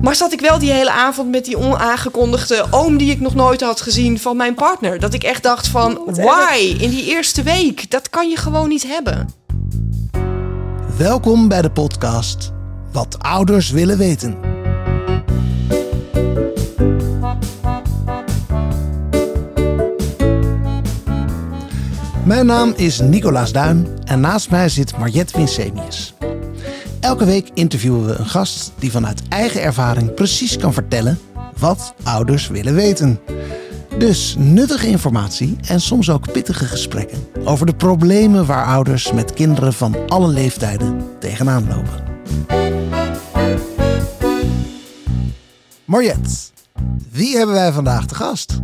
Maar zat ik wel die hele avond met die onaangekondigde oom die ik nog nooit had gezien van mijn partner. Dat ik echt dacht van, why? In die eerste week, dat kan je gewoon niet hebben. Welkom bij de podcast Wat ouders willen weten. Mijn naam is Nicolaas Duin en naast mij zit Mariette Winsemius. Elke week interviewen we een gast die vanuit eigen ervaring precies kan vertellen wat ouders willen weten. Dus nuttige informatie en soms ook pittige gesprekken over de problemen waar ouders met kinderen van alle leeftijden tegenaan lopen. Mariette, wie hebben wij vandaag te gast?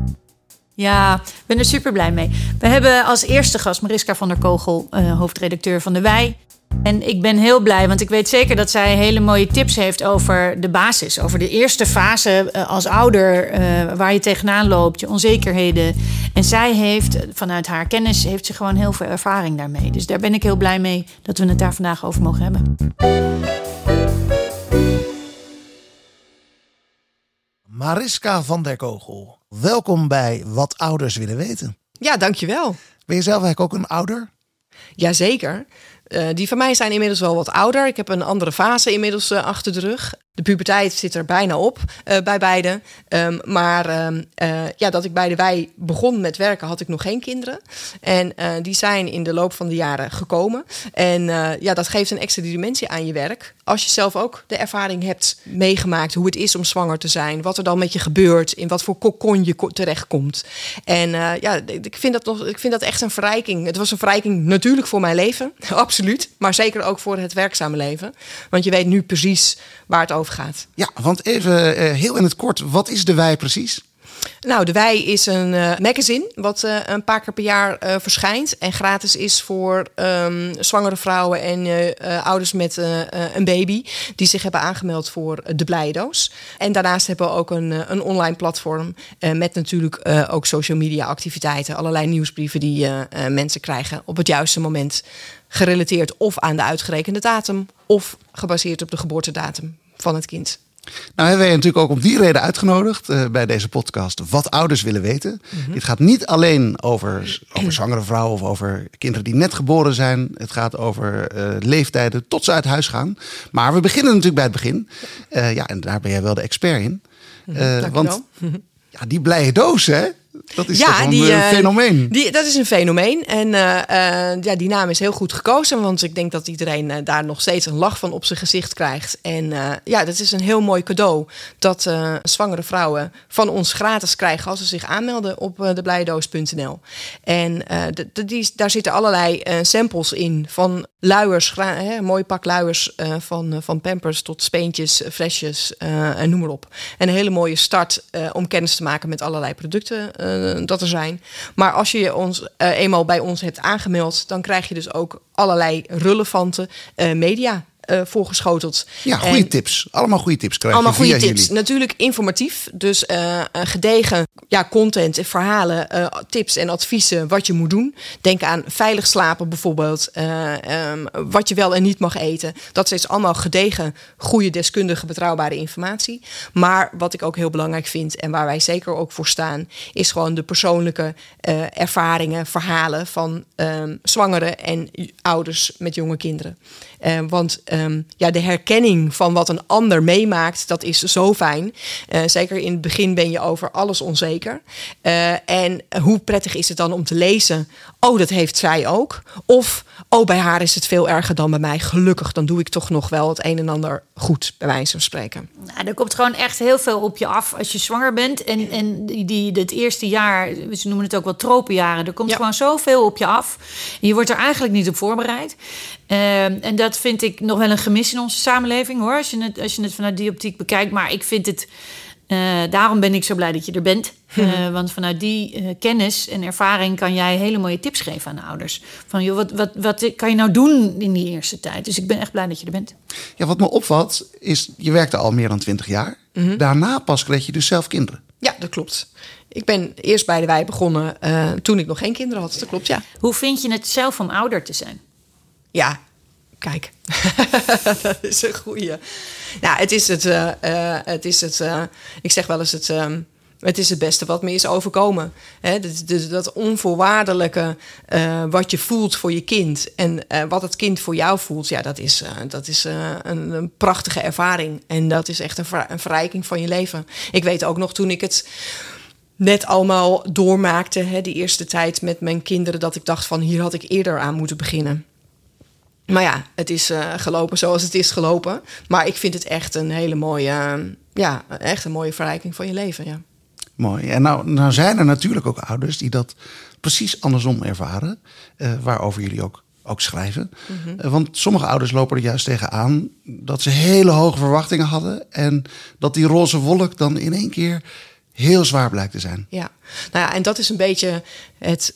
Ja, ik ben er super blij mee. We hebben als eerste gast Mariska van der Kogel, uh, hoofdredacteur van De Wij. En ik ben heel blij, want ik weet zeker dat zij hele mooie tips heeft over de basis. Over de eerste fase uh, als ouder, uh, waar je tegenaan loopt, je onzekerheden. En zij heeft, vanuit haar kennis, heeft ze gewoon heel veel ervaring daarmee. Dus daar ben ik heel blij mee dat we het daar vandaag over mogen hebben. Mariska van der Kogel, welkom bij Wat Ouders Willen Weten. Ja, dankjewel. Ben je zelf eigenlijk ook een ouder? Jazeker. Uh, die van mij zijn inmiddels wel wat ouder. Ik heb een andere fase inmiddels uh, achter de rug. De puberteit zit er bijna op uh, bij beide. Um, maar um, ja, dat ik bij de wij begon met werken, had ik nog geen kinderen. En die zijn in de loop van de jaren gekomen. En ja, dat geeft een extra dimensie aan je werk. Als je zelf ook de ervaring hebt meegemaakt hoe het is om zwanger te zijn, wat er dan met je gebeurt, in wat voor kokon je terechtkomt. En ja, ik vind, dat nog, ik vind dat echt een verrijking. Het was een verrijking natuurlijk voor mijn leven, absoluut. Maar zeker ook voor het werkzame leven. Want je weet nu precies waar het over gaat. Ja, want even uh, heel in het kort, wat is de Wij precies? Nou, De Wij is een uh, magazine wat uh, een paar keer per jaar uh, verschijnt. En gratis is voor um, zwangere vrouwen en ouders met een baby. Die zich hebben aangemeld voor de Blijdoos. En daarnaast hebben we ook een, een online platform. met natuurlijk ook social media activiteiten. Allerlei nieuwsbrieven die mensen krijgen op het juiste moment. Gerelateerd of aan de uitgerekende datum. Of gebaseerd op de geboortedatum van het kind. Nou hebben wij natuurlijk ook om die reden uitgenodigd uh, bij deze podcast wat ouders willen weten. Mm -hmm. Dit gaat niet alleen over, over zwangere vrouwen of over kinderen die net geboren zijn. Het gaat over uh, leeftijden tot ze uit huis gaan. Maar we beginnen natuurlijk bij het begin. Uh, ja, en daar ben jij wel de expert in. -hmm. want ja, die blije doos, hè? Dat is ja, die, een uh, fenomeen. Die, dat is een fenomeen. En uh, uh, ja, die naam is heel goed gekozen. Want ik denk dat iedereen daar nog steeds een lach van op zijn gezicht krijgt. En ja, dat is een heel mooi cadeau. Dat zwangere vrouwen van ons gratis krijgen als ze zich aanmelden op deblijedoos.nl. En de, de, die, daar zitten allerlei samples in. Van luiers, hè, een mooi pak luiers. van, van pampers tot speentjes, flesjes en noem maar op. En een hele mooie start om kennis te maken met allerlei producten dat er zijn. Maar als je ons uh, eenmaal bij ons hebt aangemeld, dan krijg je dus ook allerlei relevante uh, media uh, voorgeschoteld. Ja, goede en, tips. Allemaal goede tips krijg allemaal goede tips. jullie. Natuurlijk informatief. Dus uh, gedegen ja, content, verhalen, uh, tips en adviezen wat je moet doen. Denk aan veilig slapen bijvoorbeeld. Um, wat je wel en niet mag eten. Dat is allemaal gedegen, goede, deskundige, betrouwbare informatie. Maar wat ik ook heel belangrijk vind en waar wij zeker ook voor staan, is gewoon de persoonlijke ervaringen, verhalen van um, zwangeren en ouders met jonge kinderen. Want um, ja, de herkenning van wat een ander meemaakt, dat is zo fijn. Uh, zeker in het begin ben je over alles onzeker. Uh, en hoe prettig is het dan om te lezen? Oh, dat heeft zij ook. Of, oh, bij haar is het veel erger dan bij mij. Gelukkig, dan doe ik toch nog wel het een en ander goed, bij wijze van spreken. Nou, er komt gewoon echt heel veel op je af als je zwanger bent. En, en die, die, het eerste jaar, ze noemen het ook wel tropenjaren. Er komt ja. gewoon zoveel op je af. Je wordt er eigenlijk niet op voorbereid. Uh, en dat vind ik nog wel een gemis in onze samenleving hoor. Als je het, als je het vanuit die optiek bekijkt. Maar ik vind het. Uh, daarom ben ik zo blij dat je er bent. Uh, want vanuit die uh, kennis en ervaring kan jij hele mooie tips geven aan de ouders. Van joh, wat, wat, wat kan je nou doen in die eerste tijd? Dus ik ben echt blij dat je er bent. Ja, wat me opvalt is, je werkte al meer dan twintig jaar. -hmm. Daarna pas kreeg je dus zelf kinderen. Ja, dat klopt. Ik ben eerst bij de wij begonnen toen ik nog geen kinderen had. Dat klopt, ja. Hoe vind je het zelf om ouder te zijn? Ja, Kijk, dat is een goeie. Nou, het is het, uh, uh, het, is het uh, ik zeg wel eens het, um, het is het beste wat me is overkomen. Hè? Dat, dat, onvoorwaardelijke wat je voelt voor je kind en wat het kind voor jou voelt, ja, dat is, dat is een, een, prachtige ervaring. En dat is echt een, een verrijking van je leven. Ik weet ook nog toen ik het net allemaal doormaakte, hè, die eerste tijd met mijn kinderen, dat ik dacht van hier had ik eerder aan moeten beginnen. Maar ja, het is uh, gelopen zoals het is gelopen. Maar ik vind het echt een hele mooie, uh, ja, echt een mooie verrijking van je leven. Ja. Mooi. En nou, nou zijn er natuurlijk ook ouders die dat precies andersom ervaren. Uh, waarover jullie ook, ook schrijven. Mm -hmm. want sommige ouders lopen er juist tegenaan dat ze hele hoge verwachtingen hadden. En dat die roze wolk dan in één keer heel zwaar blijkt te zijn. Ja, nou ja, en dat is een beetje het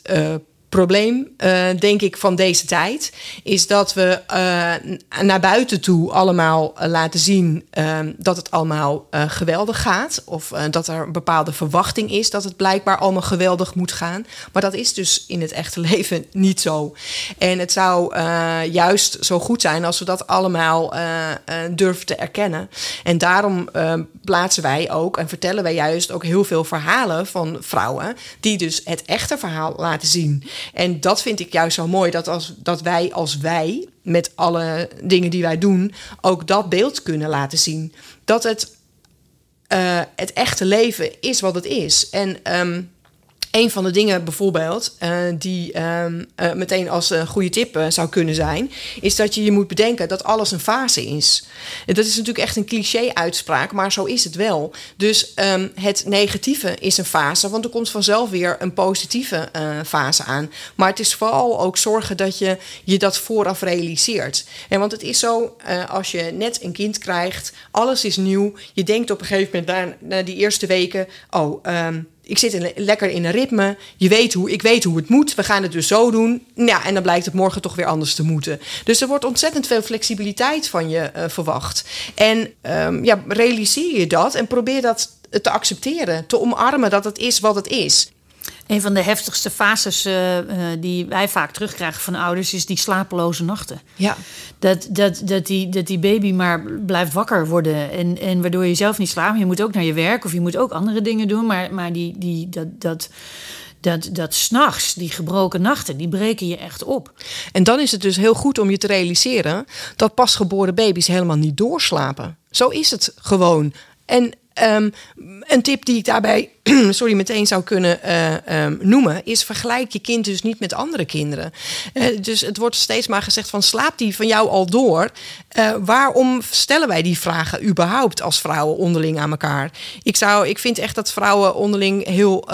probleem, uh, denk ik, van deze tijd. Is dat we uh, naar buiten toe allemaal uh, laten zien dat het allemaal geweldig gaat. Of dat er een bepaalde verwachting is dat het blijkbaar allemaal geweldig moet gaan. Maar dat is dus in het echte leven niet zo. En het zou juist zo goed zijn als we dat allemaal durven te erkennen. En daarom plaatsen wij ook en vertellen wij juist ook heel veel verhalen van vrouwen. die dus het echte verhaal laten zien. En dat vind ik juist zo mooi, dat, als, dat wij als wij, met alle dingen die wij doen, ook dat beeld kunnen laten zien. Dat het, uh, het echte leven is wat het is. En um, een van de dingen bijvoorbeeld, uh, die um, uh, meteen als een goede tip zou kunnen zijn, is dat je je moet bedenken dat alles een fase is. Dat is natuurlijk echt een cliché-uitspraak, maar zo is het wel. Dus um, het negatieve is een fase, want er komt vanzelf weer een positieve fase aan. Maar het is vooral ook zorgen dat je je dat vooraf realiseert. En want het is zo, als je net een kind krijgt, alles is nieuw. Je denkt op een gegeven moment na, na die eerste weken, oh. Um, ik zit in, lekker in een ritme. Je weet hoe, ik weet hoe het moet. We gaan het dus zo doen. Ja, en dan blijkt het morgen toch weer anders te moeten. Dus er wordt ontzettend veel flexibiliteit van je uh, verwacht. En um, ja, realiseer je dat en probeer dat te accepteren. Te omarmen dat het is wat het is. Een van de heftigste fases uh, uh, die wij vaak terugkrijgen van ouders is die slapeloze nachten. Ja. Dat, dat, dat, die, dat die baby maar blijft wakker worden en, en waardoor je zelf niet slaapt. Je moet ook naar je werk of je moet ook andere dingen doen, maar, maar die, die, dat, dat, dat, dat s'nachts, die gebroken nachten, die breken je echt op. En dan is het dus heel goed om je te realiseren dat pasgeboren baby's helemaal niet doorslapen. Zo is het gewoon. En um, een tip die ik daarbij sorry, meteen zou kunnen uh, um, noemen, is vergelijk je kind dus niet met andere kinderen. Uh, dus het wordt steeds maar gezegd van slaapt die van jou al door? Uh, waarom stellen wij die vragen überhaupt als vrouwen onderling aan elkaar? Ik, zou, ik vind echt dat vrouwen onderling heel,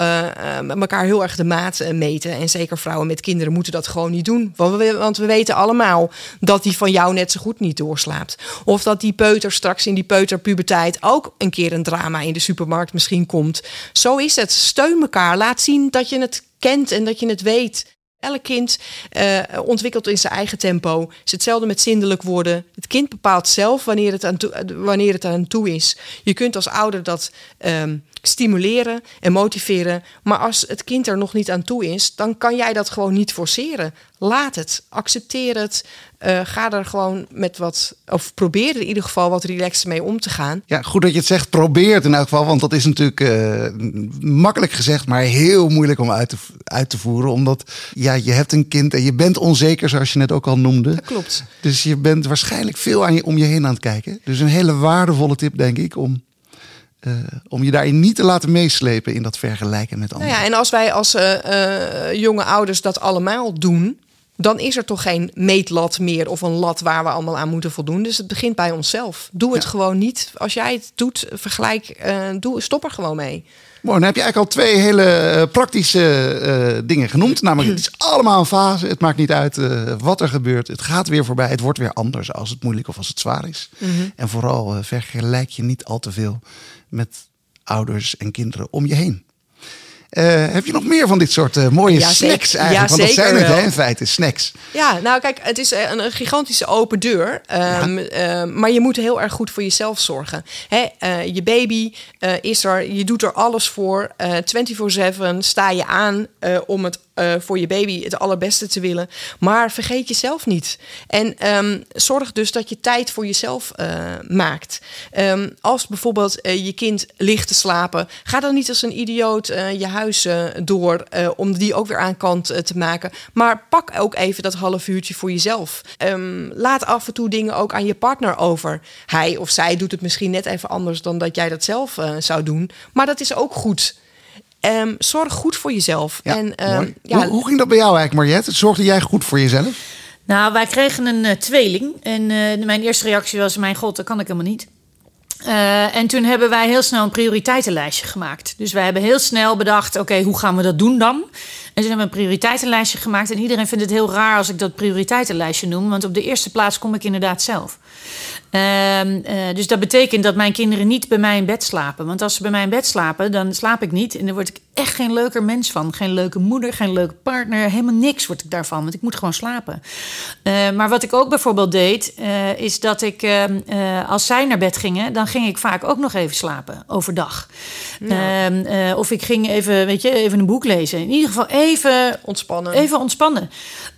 elkaar heel erg de maat meten. En zeker vrouwen met kinderen moeten dat gewoon niet doen. Want we, want we weten allemaal dat die van jou net zo goed niet doorslaapt. Of dat die peuter straks in die peuterpuberteit ook een keer een drama in de supermarkt misschien komt. Zo is het. Steun elkaar. Laat zien dat je het kent en dat je het weet. Elk kind uh, ontwikkelt in zijn eigen tempo. Het is hetzelfde met zindelijk worden. Het kind bepaalt zelf wanneer het aan toe, wanneer het aan toe is. Je kunt als ouder dat um, stimuleren en motiveren. Maar als het kind er nog niet aan toe is, dan kan jij dat gewoon niet forceren. Laat het. Accepteer het. Uh, ga er gewoon met wat, of probeer er in ieder geval wat relaxed mee om te gaan. Ja, goed dat je het zegt. Probeer het in elk geval. Want dat is natuurlijk uh, makkelijk gezegd, maar heel moeilijk om uit te, uit te voeren. Omdat ja, je hebt een kind en je bent onzeker, zoals je net ook al noemde. Dat klopt. Dus je bent waarschijnlijk veel aan je, om je heen aan het kijken. Dus een hele waardevolle tip, denk ik, om uh, om je daarin niet te laten meeslepen in dat vergelijken met anderen. Nou ja, en als wij als uh, uh, jonge ouders dat allemaal doen, dan is er toch geen meetlat meer of een lat waar we allemaal aan moeten voldoen. Dus het begint bij onszelf. Doe het ja. gewoon niet. Als jij het doet, vergelijk, doe, stop er gewoon mee. Mooi, dan heb je eigenlijk al twee hele praktische uh, dingen genoemd. Namelijk, het is allemaal een fase. Het maakt niet uit uh, wat er gebeurt. Het gaat weer voorbij. Het wordt weer anders als het moeilijk of als het zwaar is. Mm -hmm. En vooral uh, vergelijk je niet al te veel met ouders en kinderen om je heen. Uh, heb je nog meer van dit soort uh, mooie ja, snacks zeker. eigenlijk? Ja, Want dat zijn het hè, in feite, snacks. Ja, nou kijk, het is een, een gigantische open deur. Um, ja. uh, maar je moet heel erg goed voor jezelf zorgen. Hè, je baby is er, je doet er alles voor. 24-7 sta je aan om het eh, voor je baby het allerbeste te willen. Maar vergeet jezelf niet. En ehm, zorg dus dat je tijd voor jezelf uh, maakt. Um, als bijvoorbeeld uh, je kind ligt te slapen, ga dan niet als een idioot je huis door om die ook weer aan kant te maken. Maar pak ook even dat half uurtje voor jezelf. Um, laat af en toe dingen ook aan je partner over. Hij of zij doet het misschien net even anders dan dat jij dat zelf zou doen. Maar dat is ook goed. Um, zorg goed voor jezelf. Ja, en, um, ja, hoe, hoe, ging dat bij jou eigenlijk, Mariette? Zorgde jij goed voor jezelf? Nou, wij kregen een uh, tweeling. En uh, mijn eerste reactie was: Mijn god, dat kan ik helemaal niet. Uh, en toen hebben wij heel snel een prioriteitenlijstje gemaakt. Dus wij hebben heel snel bedacht: oké, okay, hoe gaan we dat doen dan? En toen hebben we een prioriteitenlijstje gemaakt. En iedereen vindt het heel raar als ik dat prioriteitenlijstje noem. Want op de eerste plaats kom ik inderdaad zelf. Uh, uh, dus dat betekent dat mijn kinderen niet bij mij in bed slapen. Want als ze bij mij in bed slapen, dan slaap ik niet. En dan word ik echt geen leuker mens van. Geen leuke moeder, geen leuke partner. Helemaal niks word ik daarvan. Want ik moet gewoon slapen. Uh, maar wat ik ook bijvoorbeeld deed, is dat ik, ehm, als zij naar bed gingen, dan ging ik vaak ook nog even slapen overdag. Ja. Ehm, of ik ging even, weet je, even een boek lezen. In ieder geval even ontspannen. Even ontspannen.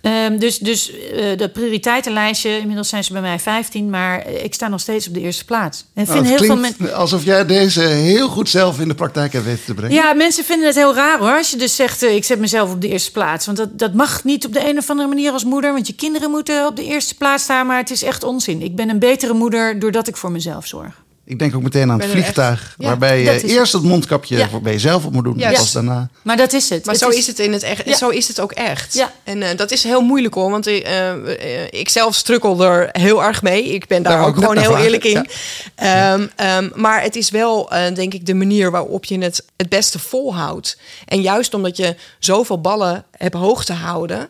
Um, dus dus dat prioriteitenlijstje, inmiddels zijn ze bij mij 15, maar ik sta nog steeds op de eerste plaats. En nou, vind heel veel mensen. Alsof jij deze heel goed zelf in de praktijk hebt weten te brengen. Ja, mensen vinden het heel raar hoor. Als je dus zegt, uh, ik zet mezelf op de eerste plaats. Want dat, dat mag niet op de een of andere manier als moeder. Want je kinderen moeten op de eerste plaats staan. Maar het is echt onzin. Ik ben een betere moeder doordat ik voor mezelf zorg. Ik denk ook meteen aan het vliegtuig, echt, ja, waarbij je eerst het mondkapje ja. bij jezelf op moet doen, ja. pas daarna. Maar dat is het. Maar het zo is... is het in het echt. Zo is het ook echt. Ja. En uh, dat is heel moeilijk hoor, want uh, uh, ik zelf strukkel er heel erg mee. Ik ben daar, daar ook gewoon heel eerlijk in. Um, um, maar het is wel, denk ik, de manier waarop je het het beste volhoudt. En juist omdat je zoveel ballen hebt hoog te houden,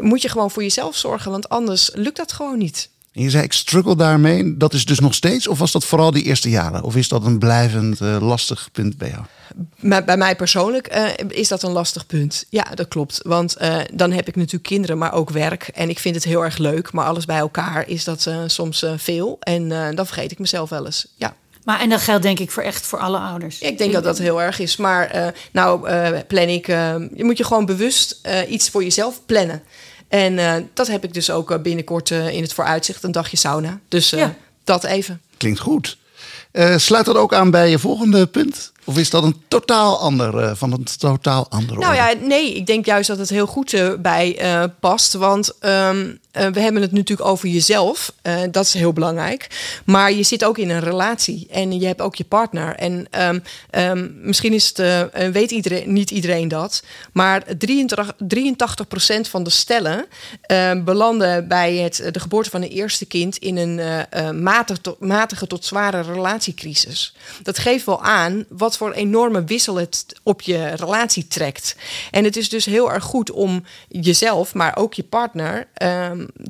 moet je gewoon voor jezelf zorgen, want anders lukt dat gewoon niet. En je zei, ik struggle daarmee. Dat is dus nog steeds? Of was dat vooral die eerste jaren? Of is dat een blijvend uh, lastig punt bij jou? Maar bij mij persoonlijk uh, is dat een lastig punt. Ja, dat klopt. Want uh, dan heb ik natuurlijk kinderen, maar ook werk. En ik vind het heel erg leuk. Maar alles bij elkaar is dat soms veel. En dan vergeet ik mezelf wel eens. Ja. Maar en dat geldt denk ik voor echt voor alle ouders. Ik denk dat dat heel erg is. Maar nou plan ik... je moet je gewoon bewust iets voor jezelf plannen. En uh, dat heb ik dus ook binnenkort uh, in het vooruitzicht, een dagje sauna. Dus uh, ja. dat even. Klinkt goed. sluit dat ook aan bij je volgende punt? Of is dat een totaal ander, van een totaal ander Nou ja, nee, ik denk juist dat het heel goed bij past. Want um, uh, we hebben het natuurlijk over jezelf. Dat is heel belangrijk. Maar je zit ook in een relatie en je hebt ook je partner. En um, um, misschien is het, weet iedereen, niet iedereen dat. Maar 83, 83% van de stellen belanden bij het, de geboorte van een eerste kind in een matige, tot, matige tot zware relatiecrisis. Dat geeft wel aan wat voor enorme wissel het op je relatie trekt. En het is dus heel erg goed om jezelf, maar ook je partner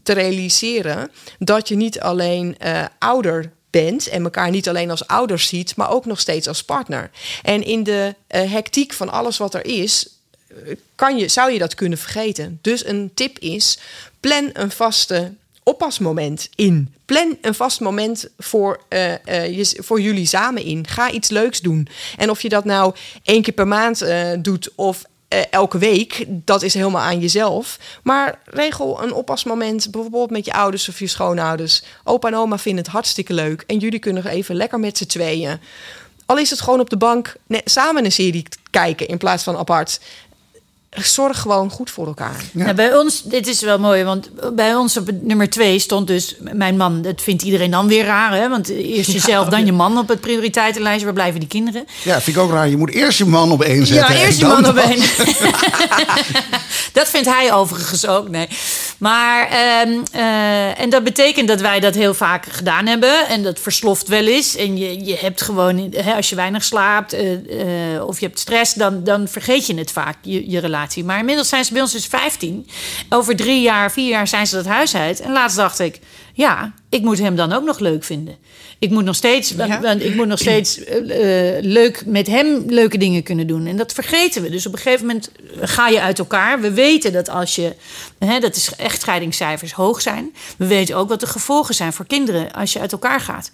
te realiseren dat je niet alleen uh, ouder bent en elkaar niet alleen als ouders ziet, maar ook nog steeds als partner. En in de uh, hectiek van alles wat er is, uh, kan je, zou je dat kunnen vergeten. Dus een tip is: plan een vaste oppasmoment in. Plan een vast moment voor, uh, uh, je, voor jullie samen in. Ga iets leuks doen. En of je dat nou één keer per maand uh, doet of elke week, dat is helemaal aan jezelf. Maar regel een oppasmoment, bijvoorbeeld met je ouders of je schoonouders. Opa en oma vinden het hartstikke leuk. En jullie kunnen even lekker met z'n tweeën. Al is het gewoon op de bank samen een serie kijken in plaats van apart zorg gewoon goed voor elkaar. Ja. Nou, bij ons, dit is wel mooi, want bij ons op nummer twee stond dus mijn man. Dat vindt iedereen dan weer raar, hè? Want eerst jezelf, ja, dan je man op het prioriteitenlijstje. Waar blijven die kinderen? Ja, vind ik ook raar. Je moet eerst je man op één zetten. Ja, eerst je man op één. dat vindt hij overigens ook, nee. Maar, um, uh, en dat betekent dat wij dat heel vaak gedaan hebben. En dat versloft wel eens. En je, je hebt gewoon, hè, als je weinig slaapt uh, uh, of je hebt stress, dan, dan vergeet je het vaak, je, je relatie. Maar inmiddels zijn ze bij ons dus 15. Over drie jaar, vier jaar zijn ze dat huis uit. En laatst dacht ik, ja, ik moet hem dan ook nog leuk vinden. Ik moet nog steeds, ja. ik moet nog steeds uh, leuk met hem leuke dingen kunnen doen. En dat vergeten we. Dus op een gegeven moment ga je uit elkaar. We weten dat als je, hè, dat is echtscheidingscijfers hoog zijn. We weten ook wat de gevolgen zijn voor kinderen als je uit elkaar gaat.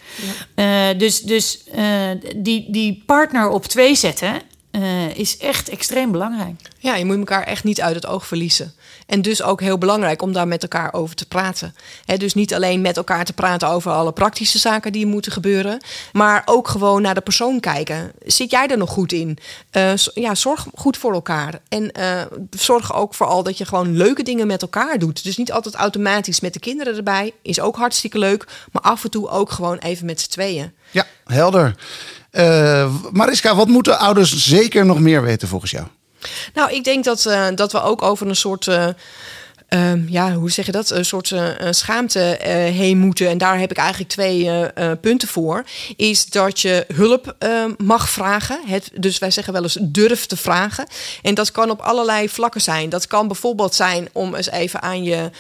Ja. Uh, dus dus uh, die, die partner op twee zetten eh, is echt extreem belangrijk. Ja, je moet elkaar echt niet uit het oog verliezen. En dus ook heel belangrijk om daar met elkaar over te praten. He, dus niet alleen met elkaar te praten over alle praktische zaken die moeten gebeuren, maar ook gewoon naar de persoon kijken. Zit jij er nog goed in? Uh, ja, zorg goed voor elkaar. En uh, zorg ook vooral dat je gewoon leuke dingen met elkaar doet. Dus niet altijd automatisch met de kinderen erbij. Is ook hartstikke leuk. Maar af en toe ook gewoon even met z'n tweeën. Ja, helder. Uh, Mariska, wat moeten ouders zeker nog meer weten volgens jou? Nou, ik denk dat, uh, dat we ook over een soort. Uh, uh, ja, hoe zeg je dat? Een soort schaamte heen moeten. En daar heb ik eigenlijk twee punten voor. Is dat je hulp mag vragen. Het, dus wij zeggen wel eens durf te vragen. En dat kan op allerlei vlakken zijn. Dat kan bijvoorbeeld zijn om eens even aan je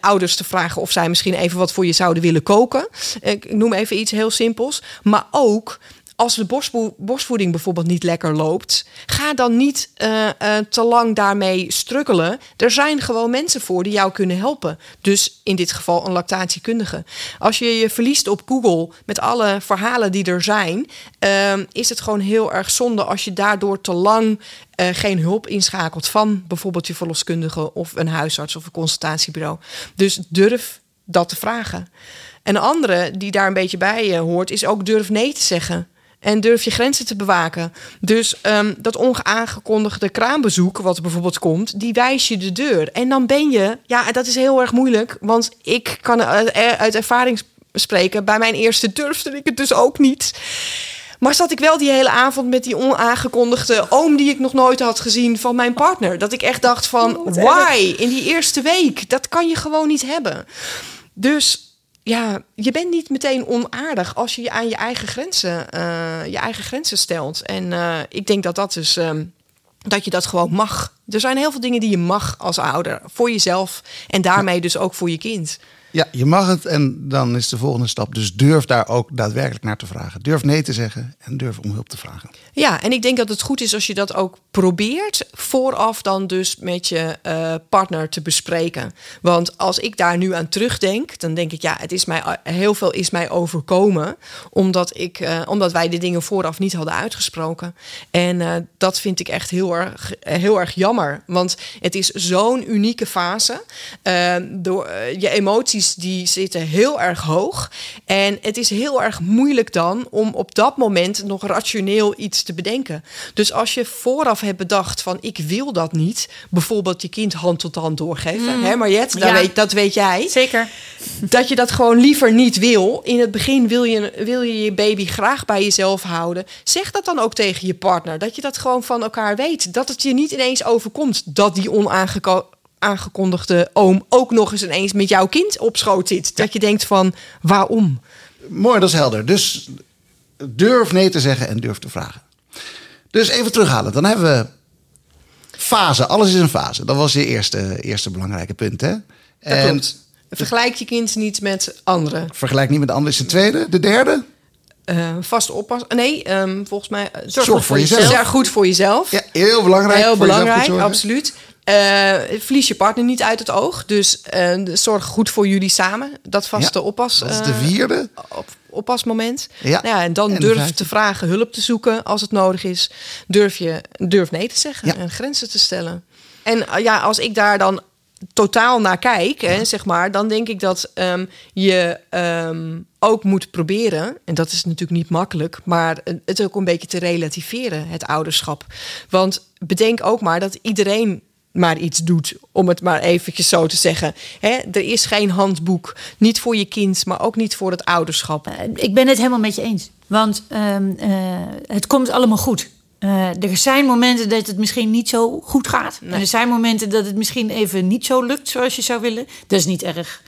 ouders te vragen of zij misschien even wat voor je zouden willen koken. ik noem even iets heel simpels. Maar ook als de borstvoeding bijvoorbeeld niet lekker loopt, ga dan niet uh, uh, te lang daarmee struggelen. Er zijn gewoon mensen voor die jou kunnen helpen. Dus in dit geval een lactatiekundige. Als je je verliest op Google met alle verhalen die er zijn, uh, is het gewoon heel erg zonde als je daardoor te lang uh, geen hulp inschakelt van bijvoorbeeld je verloskundige of een huisarts of een consultatiebureau. Dus durf dat te vragen. En een andere die daar een beetje bij hoort, is ook durf nee te zeggen. En durf je grenzen te bewaken. Dus um, dat ongeaangekondigde kraambezoek, wat bijvoorbeeld komt, die wijs je de deur. En dan ben je, ja, dat is heel erg moeilijk. Want ik kan uit ervaring spreken. Bij mijn eerste durfde ik het dus ook niet. Maar zat ik wel die hele avond met die onaangekondigde oom die ik nog nooit had gezien van mijn partner. Dat ik echt dacht van, why? In die eerste week, dat kan je gewoon niet hebben. Dus ja, je bent niet meteen onaardig als je je aan je eigen grenzen, uh, je eigen grenzen stelt. En uh, ik denk dat dat dus. Um, dat je dat gewoon mag. Er zijn heel veel dingen die je mag als ouder. Voor jezelf en daarmee dus ook voor je kind. Ja, je mag het en dan is de volgende stap. Dus durf daar ook daadwerkelijk naar te vragen. Durf nee te zeggen en durf om hulp te vragen. Ja, en ik denk dat het goed is als je dat ook probeert vooraf dan dus met je uh, partner te bespreken. Want als ik daar nu aan terugdenk, dan denk ik ja, het is mij heel veel is mij overkomen omdat ik uh, omdat wij de dingen vooraf niet hadden uitgesproken. En uh, dat vind ik echt heel erg heel erg jammer, want het is zo'n unieke fase. door je emoties die zitten heel erg hoog. En het is heel erg moeilijk dan om op dat moment nog rationeel iets te bedenken. Dus als je vooraf hebt bedacht van ik wil dat niet, bijvoorbeeld je kind hand tot hand doorgeven, mm. hè Mariette, dat, weet, dat weet jij. Zeker. Dat je dat gewoon liever niet wil. In het begin wil je, wil je je baby graag bij jezelf houden. Zeg dat dan ook tegen je partner. Dat je dat gewoon van elkaar weet. Dat het je niet ineens overkomt dat die onaangekomen aangekondigde oom ook nog eens ineens met jouw kind op schoot zit. Dat je denkt van waarom? Mooi, dat is helder. Dus durf nee te zeggen en durf te vragen. Dus even terughalen. Dan hebben we fase. Alles is een fase. Dat was je eerste, eerste belangrijke punt. Hè? en klopt. Vergelijk je kind niet met anderen. Vergelijk niet met anderen is de tweede. De derde? Uh, vast oppassen. Nee, um, volgens mij. Uh, zorg, zorg voor, jezelf. jezelf. goed voor jezelf. Ja, heel belangrijk. Heel belangrijk, absoluut. Uh, verlies je partner niet uit het oog. Dus uh, zorg goed voor jullie samen. Dat vaste ja, oppas. Dat is de vierde. Op, oppasmoment. Ja. Nou ja, en dan durf te vragen hulp te zoeken als het nodig is. Durf je durf nee te zeggen ja. en grenzen te stellen. En ja, als ik daar dan totaal naar kijk, hè, zeg maar, dan denk ik dat um, je um, ook moet proberen, en dat is natuurlijk niet makkelijk, maar het ook een beetje te relativeren, het ouderschap. Want bedenk ook maar dat iedereen maar iets doet, om het maar eventjes zo te zeggen. Hè, er is geen handboek, niet voor je kind, maar ook niet voor het ouderschap. Uh, ik ben het helemaal met je eens, want uh, uh, het komt allemaal goed. Eh, er zijn momenten dat het misschien niet zo goed gaat. Nee. En er zijn momenten dat het misschien even niet zo lukt zoals je zou willen. Dat is niet erg.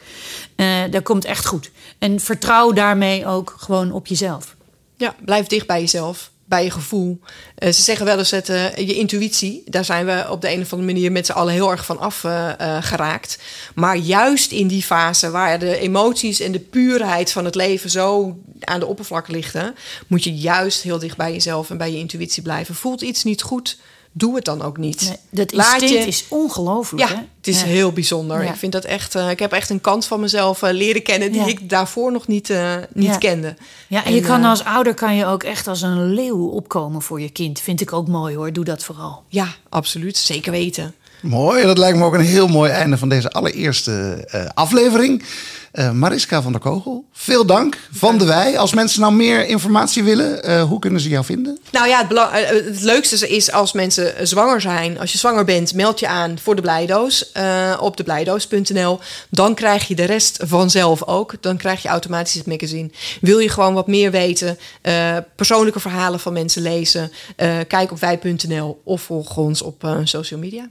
Uh, dat komt echt goed. En vertrouw daarmee ook gewoon op jezelf. Ja, blijf dicht bij jezelf bij je gevoel. Uh, ze zeggen wel eens het, uh, je intuïtie. Daar zijn we op de een of andere manier met z'n allen heel erg van af uh, geraakt. Maar juist in die fase waar de emoties en de puurheid van het leven zo aan de oppervlakte liggen, moet je juist heel dicht bij jezelf en bij je intuïtie blijven. Voelt iets niet goed? Doe het dan ook niet. Nee, dat Laat instinct je- is ongelooflijk. Ja, hè? het is Ja. heel bijzonder. Ja. Ik vind dat echt. eh, ik heb echt een kant van mezelf eh, leren kennen die Ja. ik daarvoor nog niet, eh, niet kende. Ja, en je En, kan eh, als ouder kan je ook echt als een leeuw opkomen voor je kind. Vind ik ook mooi hoor. Doe dat vooral. Ja, absoluut. Zeker weten. Mooi, dat lijkt me ook een heel mooi einde van deze allereerste eh, aflevering. Eh, Mariska van der Kogel, veel dank van de Wij. Als mensen nou meer informatie willen, eh, hoe kunnen ze jou vinden? Nou ja, het, het leukste is als mensen zwanger zijn. Als je zwanger bent, meld je aan voor de Blijdoos op deblijdoos.nl. Dan krijg je de rest vanzelf ook. Dan krijg je automatisch het magazine. Wil je gewoon wat meer weten, persoonlijke verhalen van mensen lezen, kijk op wij.nl of volg ons op social media.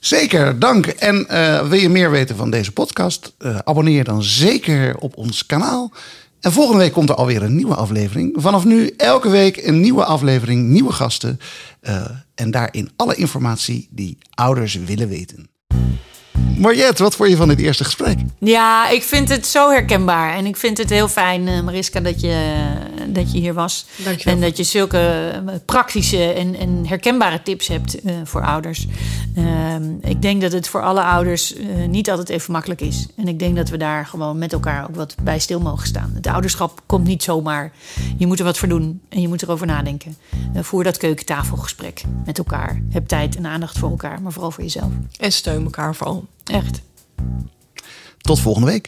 Zeker, dank. En eh, wil je meer weten van deze podcast? Eh, abonneer dan zeker op ons kanaal. En volgende week komt er alweer een nieuwe aflevering. Vanaf nu elke week een nieuwe aflevering, nieuwe gasten. eh, en daarin alle informatie die ouders willen weten. Mariette, wat vond je van dit eerste gesprek? Ja, ik vind het zo herkenbaar. En ik vind het heel fijn, eh, Mariska, dat je, dat je hier was. Dankjewel. En dat je zulke eh, praktische en, en herkenbare tips hebt eh, voor ouders. Ehm, ik denk dat het voor alle ouders niet altijd even makkelijk is. En ik denk dat we daar gewoon met elkaar ook wat bij stil mogen staan. Het ouderschap komt niet zomaar. Je moet er wat voor doen en je moet erover nadenken. Voer dat keukentafelgesprek met elkaar. Heb tijd en aandacht voor elkaar, maar vooral voor jezelf. En steun elkaar vooral. Echt. Tot volgende week.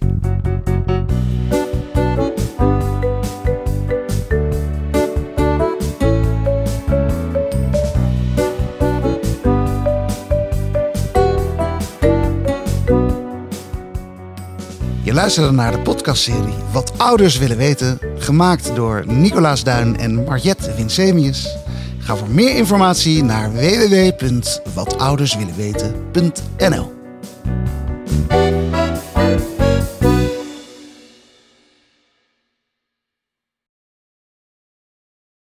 Je luisterde naar de podcastserie Wat ouders willen weten, gemaakt door Nicolaas Duin en Mariette Winsemius. Ga voor meer informatie naar www.watouderswillenweten.nl.